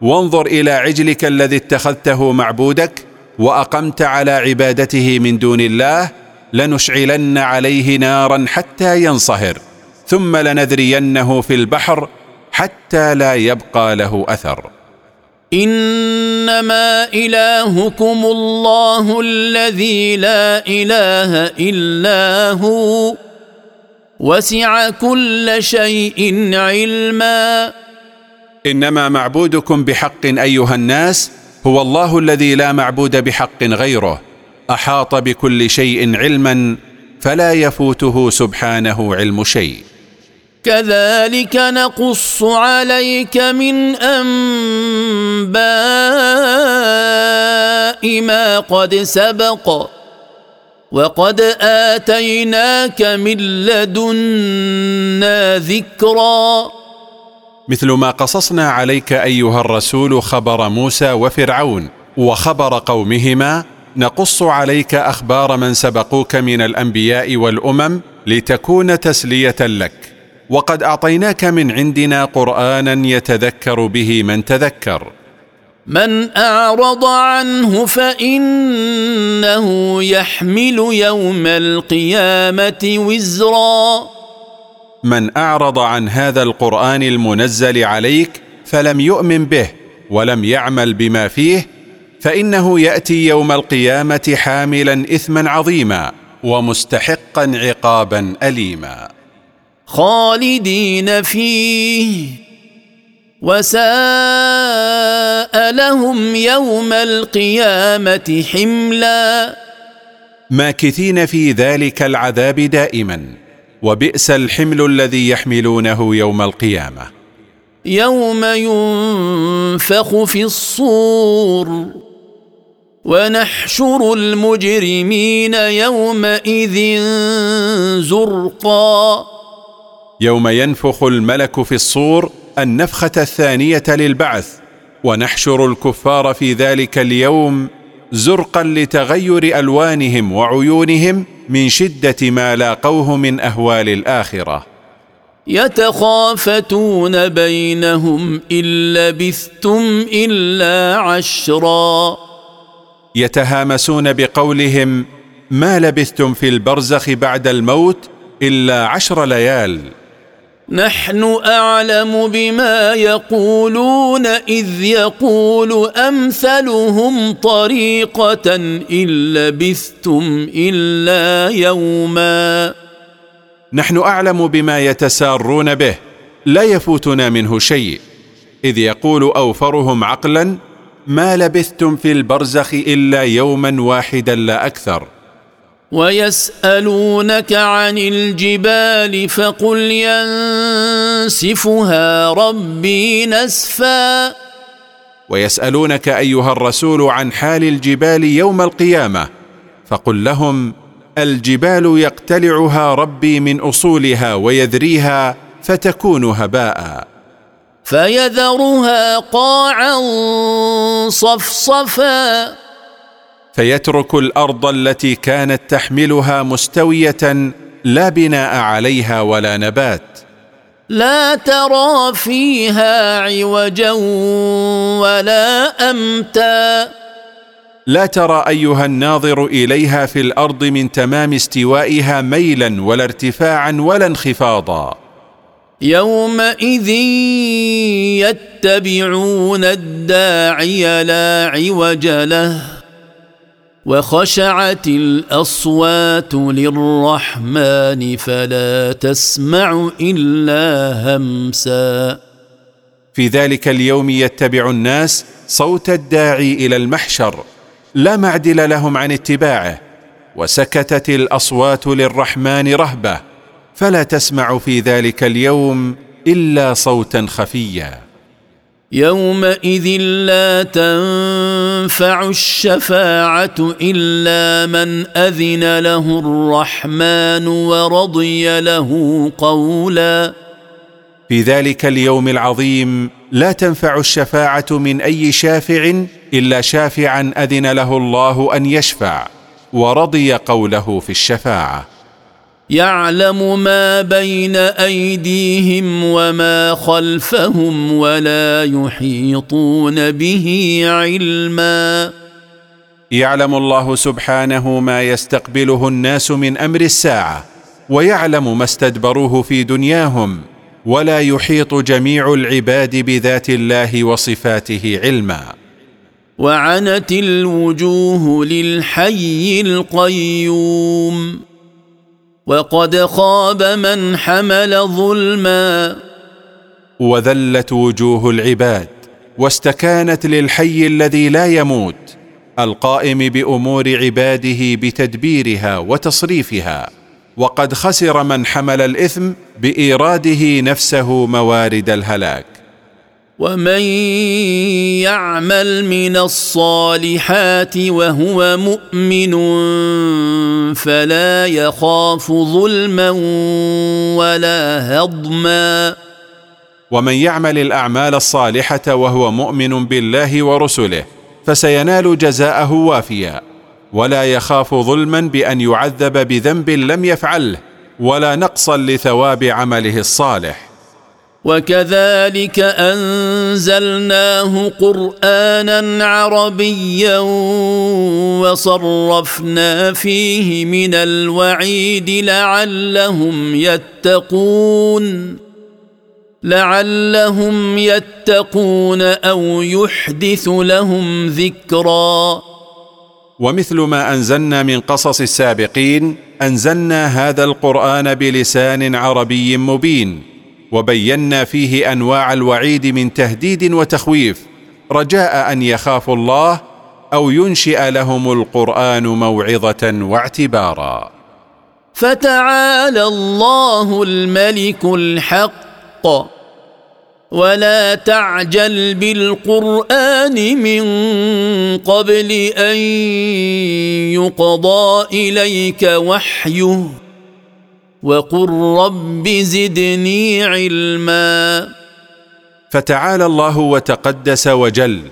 [SPEAKER 2] وانظر إلى عجلك الذي اتخذته معبودك وأقمت على عبادته من دون الله لنشعلن عليه نارا حتى ينصهر. ثم لنذرينه في البحر حتى لا يبقى له أثر.
[SPEAKER 4] إنما إلهكم الله الذي لا إله إلا هو. وسع كل شيء علما.
[SPEAKER 2] إنما معبودكم بحق أيها الناس هو الله الذي لا معبود بحق غيره. أحاط بكل شيء علما فلا يفوته سبحانه علم شيء.
[SPEAKER 4] كذلك نقص عليك من أنباء ما قد سبق وقد آتيناك من لدنا ذكرا.
[SPEAKER 2] مثل ما قصصنا عليك أيها الرسول خبر موسى وفرعون وخبر قومهما نقص عليك أخبار من سبقوك من الأنبياء والأمم لتكون تسلية لك. وقد أعطيناك من عندنا قرآنا يتذكر به من تذكر.
[SPEAKER 4] من أعرض عنه فإنه يحمل يوم القيامة وزرا.
[SPEAKER 2] من أعرض عن هذا القرآن المنزل عليك فلم يؤمن به ولم يعمل بما فيه فإنه يأتي يوم القيامة حاملا إثما عظيما ومستحقا عقابا أليما.
[SPEAKER 4] خالدين فيه. وساء لهم يوم القيامة حملا.
[SPEAKER 2] ماكثين في ذلك العذاب دائما وبئس الحمل الذي يحملونه يوم القيامة.
[SPEAKER 4] يوم ينفخ في الصور. ونحشر المجرمين يومئذ زرقا.
[SPEAKER 2] يوم ينفخ الملك في الصور النفخة الثانية للبعث ونحشر الكفار في ذلك اليوم زرقا لتغير ألوانهم وعيونهم من شدة ما لاقوه من أهوال الآخرة.
[SPEAKER 4] يتخافتون بينهم إن لبثتم إلا عشرا.
[SPEAKER 2] يتهامسون بقولهم ما لبثتم في البرزخ بعد الموت إلا عشر ليال.
[SPEAKER 4] نحن أعلم بما يقولون إذ يقول أمثلهم طريقة إن لبثتم إلا يوما.
[SPEAKER 2] نحن أعلم بما يتسارون به لا يفوتنا منه شيء. إذ يقول أوفرهم عقلا ما لبثتم في البرزخ إلا يوما واحدا لا أكثر.
[SPEAKER 4] ويسألونك عن الجبال فقل ينسفها ربي نسفا.
[SPEAKER 2] ويسألونك أيها الرسول عن حال الجبال يوم القيامة فقل لهم الجبال يقتلعها ربي من أصولها ويذريها فتكون هباء.
[SPEAKER 4] فيذرها قاعا صفصفا.
[SPEAKER 2] فيترك الأرض التي كانت تحملها مستوية لا بناء عليها ولا نبات.
[SPEAKER 4] لا ترى فيها عوجا ولا أمتا.
[SPEAKER 2] لا ترى أيها الناظر إليها في الأرض من تمام استوائها ميلا ولا ارتفاعا ولا انخفاضا.
[SPEAKER 4] يومئذ يتبعون الداعي لا عوج له. وخشعت الأصوات للرحمن فلا تسمع إلا همسا.
[SPEAKER 2] في ذلك اليوم يتبع الناس صوت الداعي إلى المحشر لا معدل لهم عن اتباعه وسكتت الأصوات للرحمن رهبة فلا تسمع في ذلك اليوم إلا صوتا خفيا.
[SPEAKER 4] يومئذ لا تنفع الشفاعة إلا من أذن له الرحمن ورضي له قولا.
[SPEAKER 2] في ذلك اليوم العظيم لا تنفع الشفاعة من أي شافع إلا شافعا أذن له الله أن يشفع ورضي قوله في الشفاعة.
[SPEAKER 4] يعلم ما بين أيديهم وما خلفهم ولا يحيطون به علما.
[SPEAKER 2] يعلم الله سبحانه ما يستقبله الناس من أمر الساعة ويعلم ما استدبروه في دنياهم ولا يحيط جميع العباد بذات الله وصفاته علما.
[SPEAKER 4] وعنت الوجوه للحي القيوم. وقد خاب من حمل ظلما.
[SPEAKER 2] وذلت وجوه العباد واستكانت للحي الذي لا يموت القائم بأمور عباده بتدبيرها وتصريفها وقد خسر من حمل الإثم بايراده نفسه موارد الهلاك.
[SPEAKER 4] ومن يعمل من الصالحات وهو مؤمن فلا يخاف ظلما ولا هضما
[SPEAKER 2] ومن يعمل الاعمال الصالحه وهو مؤمن بالله ورسله فسينال جزاءه وافيا ولا يخاف ظلما بان يعذب بذنب لم يفعله ولا نقصا لثواب عمله الصالح
[SPEAKER 4] وكذلك أنزلناه قرآنا عربيا وصرفنا فيه من الوعيد لعلهم يتقون لعلهم يتقون أو يحدث لهم ذكرا.
[SPEAKER 2] ومثل ما أنزلنا من قصص السابقين أنزلنا هذا القرآن بلسان عربي مبين. وبينا فيه أنواع الوعيد من تهديد وتخويف. رجاء أن يخافوا الله أو ينشئ لهم القرآن موعظة واعتبارا.
[SPEAKER 4] فتعالى الله الملك الحق. ولا تعجل بالقرآن من قبل أن يقضى إليك وحيه. وقل رب زدني علما.
[SPEAKER 2] فتعالى الله وتقدس وجل.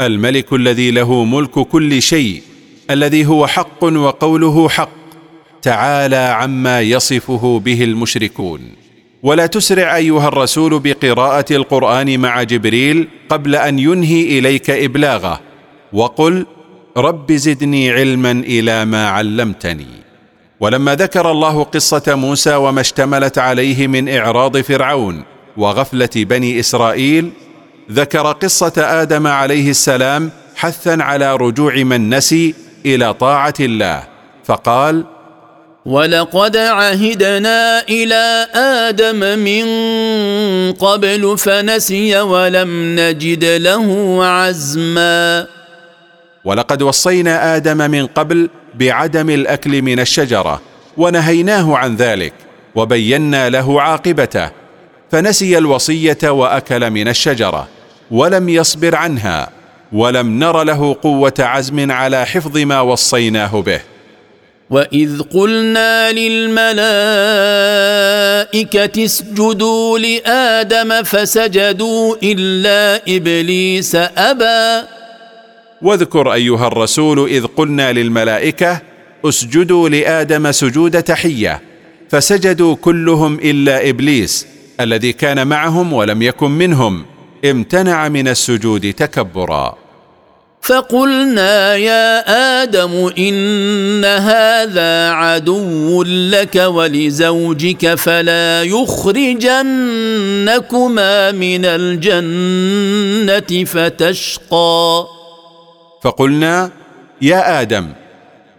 [SPEAKER 2] الملك الذي له ملك كل شيء الذي هو حق وقوله حق. تعالى عما يصفه به المشركون. ولا تسرع أيها الرسول بقراءة القرآن مع جبريل قبل أن ينهي إليك إبلاغه. وقل رب زدني علما إلى ما علمتني. ولما ذكر الله قصة موسى وما اشتملت عليه من إعراض فرعون وغفلة بني إسرائيل ذكر قصة آدم عليه السلام حثا على رجوع من نسي إلى طاعة الله فقال
[SPEAKER 4] ولقد عهدنا إلى آدم من قبل فنسي ولم نجد له عزما.
[SPEAKER 2] ولقد وصينا آدم من قبل بعدم الأكل من الشجرة ونهيناه عن ذلك وبينا له عاقبته فنسي الوصية وأكل من الشجرة ولم يصبر عنها ولم نر له قوة عزم على حفظ ما وصيناه به.
[SPEAKER 4] وإذ قلنا للملائكة اسجدوا لآدم فسجدوا إلا إبليس أبى.
[SPEAKER 2] واذكر أيها الرسول إذ قلنا للملائكة أسجدوا لآدم سجود تحية. فسجدوا كلهم إلا إبليس الذي كان معهم ولم يكن منهم امتنع من السجود تكبرا.
[SPEAKER 4] فقلنا يا آدم إن هذا عدو لك ولزوجك فلا يخرجنكما من الجنة فتشقى.
[SPEAKER 2] فقلنا يا آدم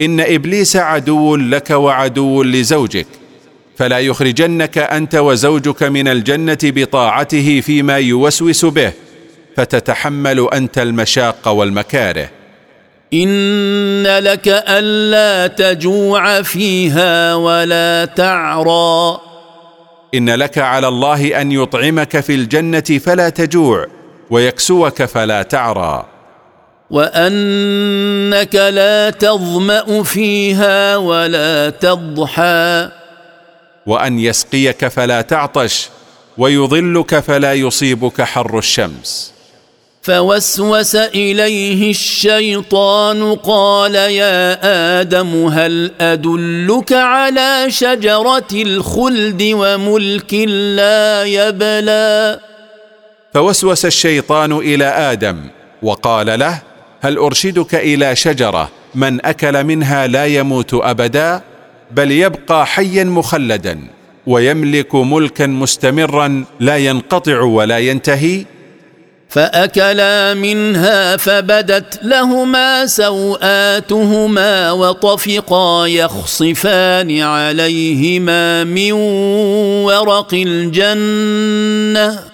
[SPEAKER 2] إن إبليس عدو لك وعدو لزوجك فلا يخرجنك أنت وزوجك من الجنة بطاعته فيما يوسوس به فتتحمل أنت المشاق والمكاره.
[SPEAKER 4] إن لك ألا تجوع فيها ولا تعرى.
[SPEAKER 2] إن لك على الله أن يطعمك في الجنة فلا تجوع ويكسوك فلا تعرى.
[SPEAKER 4] وأنك لا تظمأ فيها ولا تضحى.
[SPEAKER 2] وأن يسقيك فلا تعطش ويظلك فلا يصيبك حر الشمس.
[SPEAKER 4] فوسوس إليه الشيطان قال يا آدم هل أدلك على شجرة الخلد وملك لا يبلى؟
[SPEAKER 2] فوسوس الشيطان إلى آدم وقال له هل أرشدك إلى شجرة من أكل منها لا يموت أبدا؟ بل يبقى حيا مخلدا ويملك ملكا مستمرا لا ينقطع ولا ينتهي؟
[SPEAKER 4] فأكلا منها فبدت لهما سوآتهما وطفقا يخصفان عليهما من ورق الجنة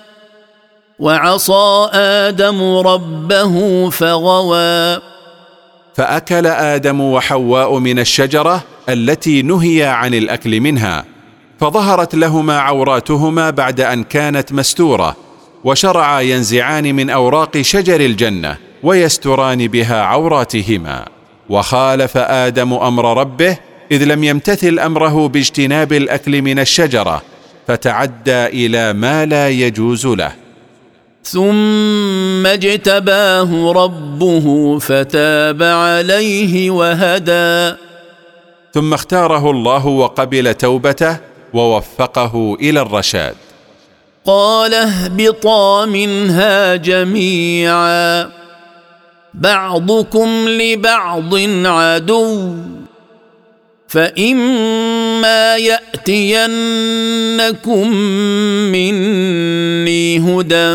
[SPEAKER 4] وعصى آدم ربه فغوى.
[SPEAKER 2] فأكل آدم وحواء من الشجرة التي نهي عن الأكل منها فظهرت لهما عوراتهما بعد أن كانت مستورة وشرعا ينزعان من أوراق شجر الجنة ويستران بها عوراتهما. وخالف آدم أمر ربه إذ لم يمتثل أمره باجتناب الأكل من الشجرة فتعدى إلى ما لا يجوز له.
[SPEAKER 4] ثم اجتباه ربه فتاب عليه وهدى.
[SPEAKER 2] ثم اختاره الله وقبل توبته ووفقه إلى الرشاد.
[SPEAKER 4] قال اهبطا منها جميعا. بعضكم لبعض عدو. فإما يأتينكم مني هدى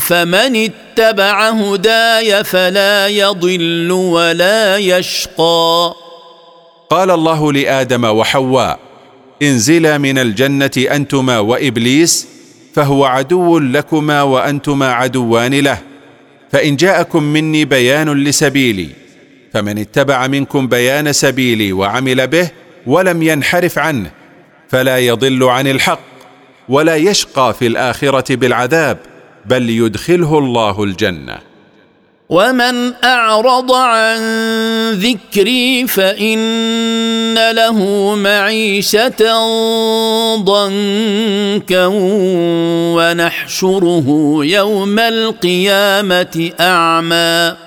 [SPEAKER 4] فمن اتبع هداي فلا يضل ولا يشقى
[SPEAKER 2] قال الله لآدم وحواء انزلا من الجنة أنتما وإبليس فهو عدو لكما وأنتما عدوان له فإن جاءكم مني بيان لسبيلي فمن اتبع منكم بيان سبيلي وعمل به ولم ينحرف عنه فلا يضل عن الحق ولا يشقى في الآخرة بالعذاب بل يدخله الله الجنة.
[SPEAKER 4] ومن أعرض عن ذكري فإن له معيشة ضنكا ونحشره يوم القيامة أعمى.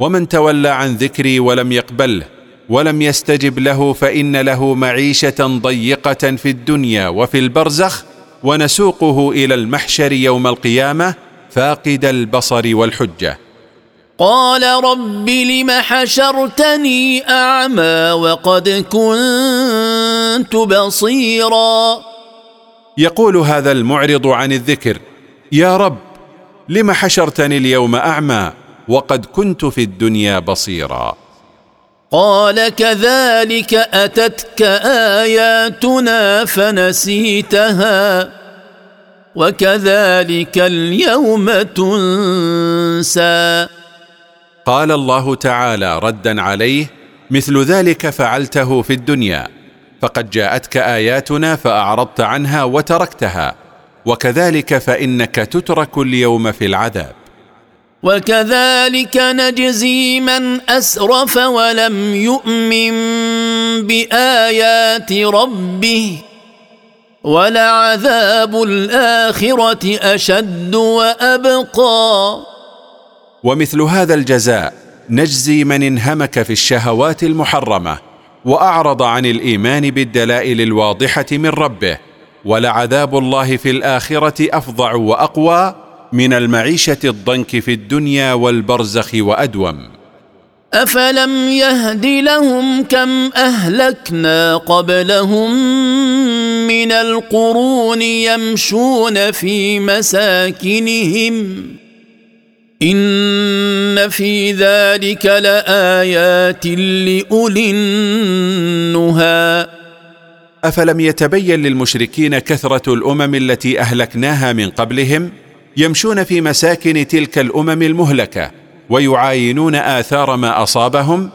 [SPEAKER 2] ومن تولى عن ذكري ولم يقبله ولم يستجب له فإن له معيشة ضيقة في الدنيا وفي البرزخ ونسوقه إلى المحشر يوم القيامة فاقد البصر والحجة.
[SPEAKER 4] قال رب لم حشرتني أعمى وقد كنت بصيرا.
[SPEAKER 2] يقول هذا المعرض عن الذكر يا رب لم حشرتني اليوم أعمى وقد كنت في الدنيا بصيرا.
[SPEAKER 4] قال كذلك أتتك آياتنا فنسيتها وكذلك اليوم تنسى.
[SPEAKER 2] قال الله تعالى ردا عليه مثل ذلك فعلته في الدنيا فقد جاءتك آياتنا فأعرضت عنها وتركتها وكذلك فإنك تترك اليوم في العذاب.
[SPEAKER 4] وكذلك نجزي من أسرف ولم يؤمن بآيات ربه ولعذاب الآخرة أشد وأبقى.
[SPEAKER 2] ومثل هذا الجزاء نجزي من انهمك في الشهوات المحرمة وأعرض عن الإيمان بالدلائل الواضحة من ربه ولعذاب الله في الآخرة أفظع وأقوى. من المعيشة الضنك في الدنيا والبرزخ وأدوم.
[SPEAKER 4] أفلم يهد لهم كم أهلكنا قبلهم من القرون يمشون في مساكنهم. إن في ذلك لآيات لأولي النهى.
[SPEAKER 2] أفلم يتبين للمشركين كثرة الأمم التي أهلكناها من قبلهم؟ يمشون في مساكن تلك الأمم المهلكة ويعاينون آثار ما أصابهم.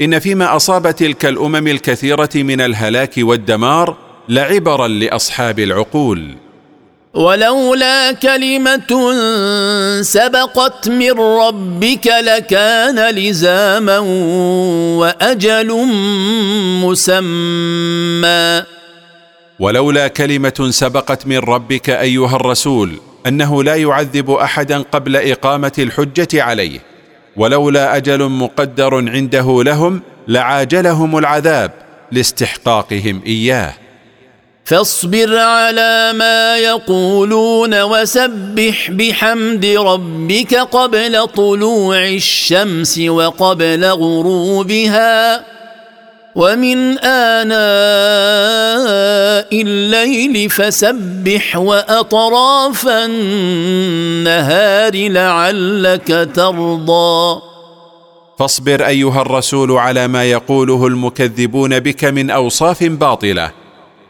[SPEAKER 2] إن فيما أصاب تلك الأمم الكثيرة من الهلاك والدمار لعبرا لأصحاب العقول.
[SPEAKER 4] ولولا كلمة سبقت من ربك لكان لزاما وأجل مسمى.
[SPEAKER 2] ولولا كلمة سبقت من ربك أيها الرسول أنه لا يعذب أحدا قبل إقامة الحجة عليه ولولا أجل مقدر عنده لهم لعاجلهم العذاب لاستحقاقهم إياه.
[SPEAKER 4] فاصبر على ما يقولون وسبح بحمد ربك قبل طلوع الشمس وقبل غروبها. ومن اناء الليل فسبح واطراف النهار لعلك ترضى.
[SPEAKER 2] فاصبر أيها الرسول على ما يقوله المكذبون بك من أوصاف باطلة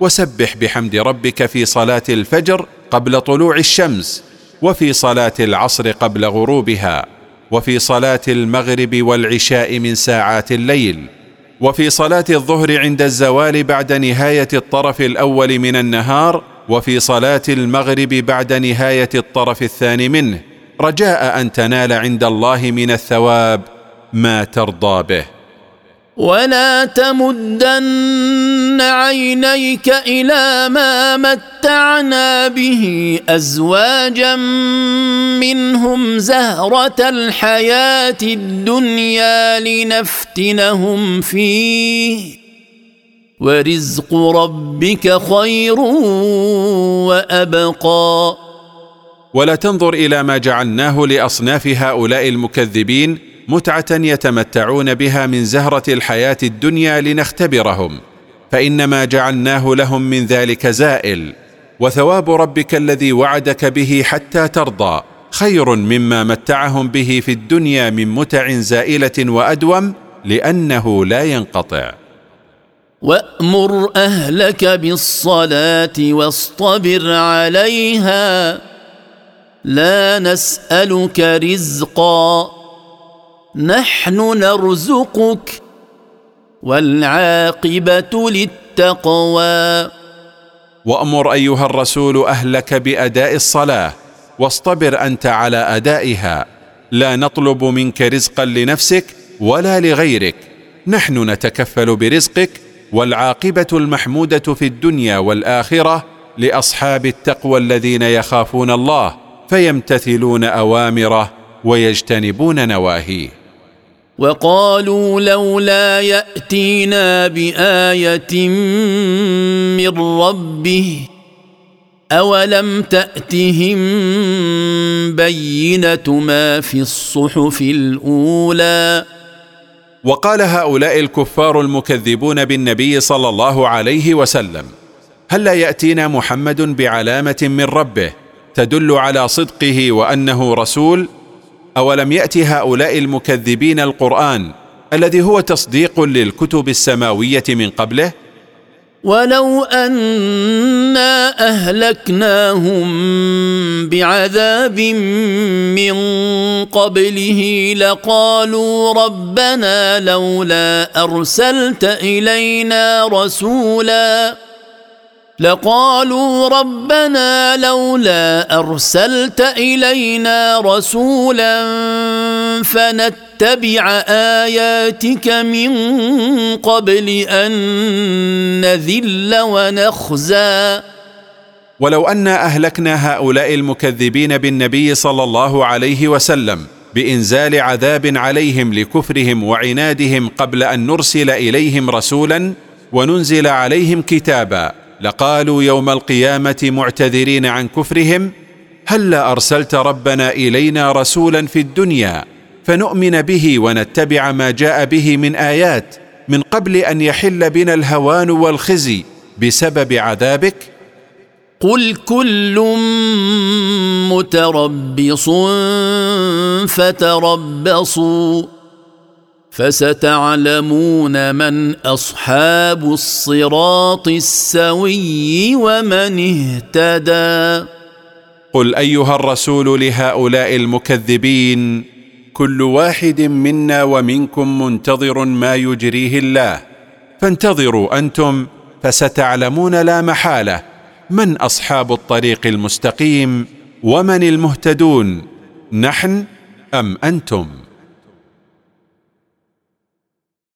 [SPEAKER 2] وسبح بحمد ربك في صلاة الفجر قبل طلوع الشمس وفي صلاة العصر قبل غروبها وفي صلاة المغرب والعشاء من ساعات الليل. وفي صلاة الظهر عند الزوال بعد نهاية الطرف الأول من النهار وفي صلاة المغرب بعد نهاية الطرف الثاني منه. رجاء أن تنال عند الله من الثواب ما ترضى به.
[SPEAKER 4] ولا تمدن عينيك إلى ما متعنا به ازواجا منهم زهره الحياة الدنيا لنفتنهم فيه ورزق ربك خير وابقى
[SPEAKER 2] ولا تنظر إلى ما جعلناه لاصناف هؤلاء المكذبين متعة يتمتعون بها من زهرة الحياة الدنيا لنختبرهم. فإنما جعلناه لهم من ذلك زائل. وثواب ربك الذي وعدك به حتى ترضى. خير مما متعهم به في الدنيا من متع زائلة وأدوم لأنه لا ينقطع.
[SPEAKER 4] وأمر أهلك بالصلاة واصطبر عليها. لا نسألك رزقا. نحن نرزقك والعاقبة للتقوى.
[SPEAKER 2] وأمر أيها الرسول أهلك بأداء الصلاة واصطبر أنت على أدائها. لا نطلب منك رزقا لنفسك ولا لغيرك. نحن نتكفل برزقك والعاقبة المحمودة في الدنيا والآخرة لأصحاب التقوى الذين يخافون الله فيمتثلون أوامره ويجتنبون نواهيه.
[SPEAKER 4] وقالوا لولا يأتينا بآية من ربه أولم تأتهم بينة ما في الصحف الأولى؟
[SPEAKER 2] وقال هؤلاء الكفار المكذبون بالنبي صلى الله عليه وسلم هل لا يأتينا محمد بعلامة من ربه تدل على صدقه وأنه رسول؟ أولم يأت هؤلاء المكذبين القرآن الذي هو تصديق للكتب السماوية من قبله؟
[SPEAKER 4] ولو أنا أهلكناهم بعذاب من قبله لقالوا ربنا لولا أرسلت إلينا رسولا لقالوا ربنا لولا أرسلت إلينا رسولا فنتبع آياتك من قبل أن نذل ونخزى.
[SPEAKER 2] ولو انا أهلكنا هؤلاء المكذبين بالنبي صلى الله عليه وسلم بإنزال عذاب عليهم لكفرهم وعنادهم قبل أن نرسل إليهم رسولا وننزل عليهم كتابا. لقالوا يوم القيامة معتذرين عن كفرهم هل أرسلت ربنا إلينا رسولا في الدنيا فنؤمن به ونتبع ما جاء به من آيات من قبل أن يحل بنا الهوان والخزي بسبب عذابك؟
[SPEAKER 4] قل كل متربص فتربصوا فستعلمون من أصحاب الصراط السوي ومن اهتدى.
[SPEAKER 2] قل أيها الرسول لهؤلاء المكذبين كل واحد منا ومنكم منتظر ما يجريه الله. فانتظروا أنتم فستعلمون لا محالة من أصحاب الطريق المستقيم ومن المهتدون. نحن أم أنتم؟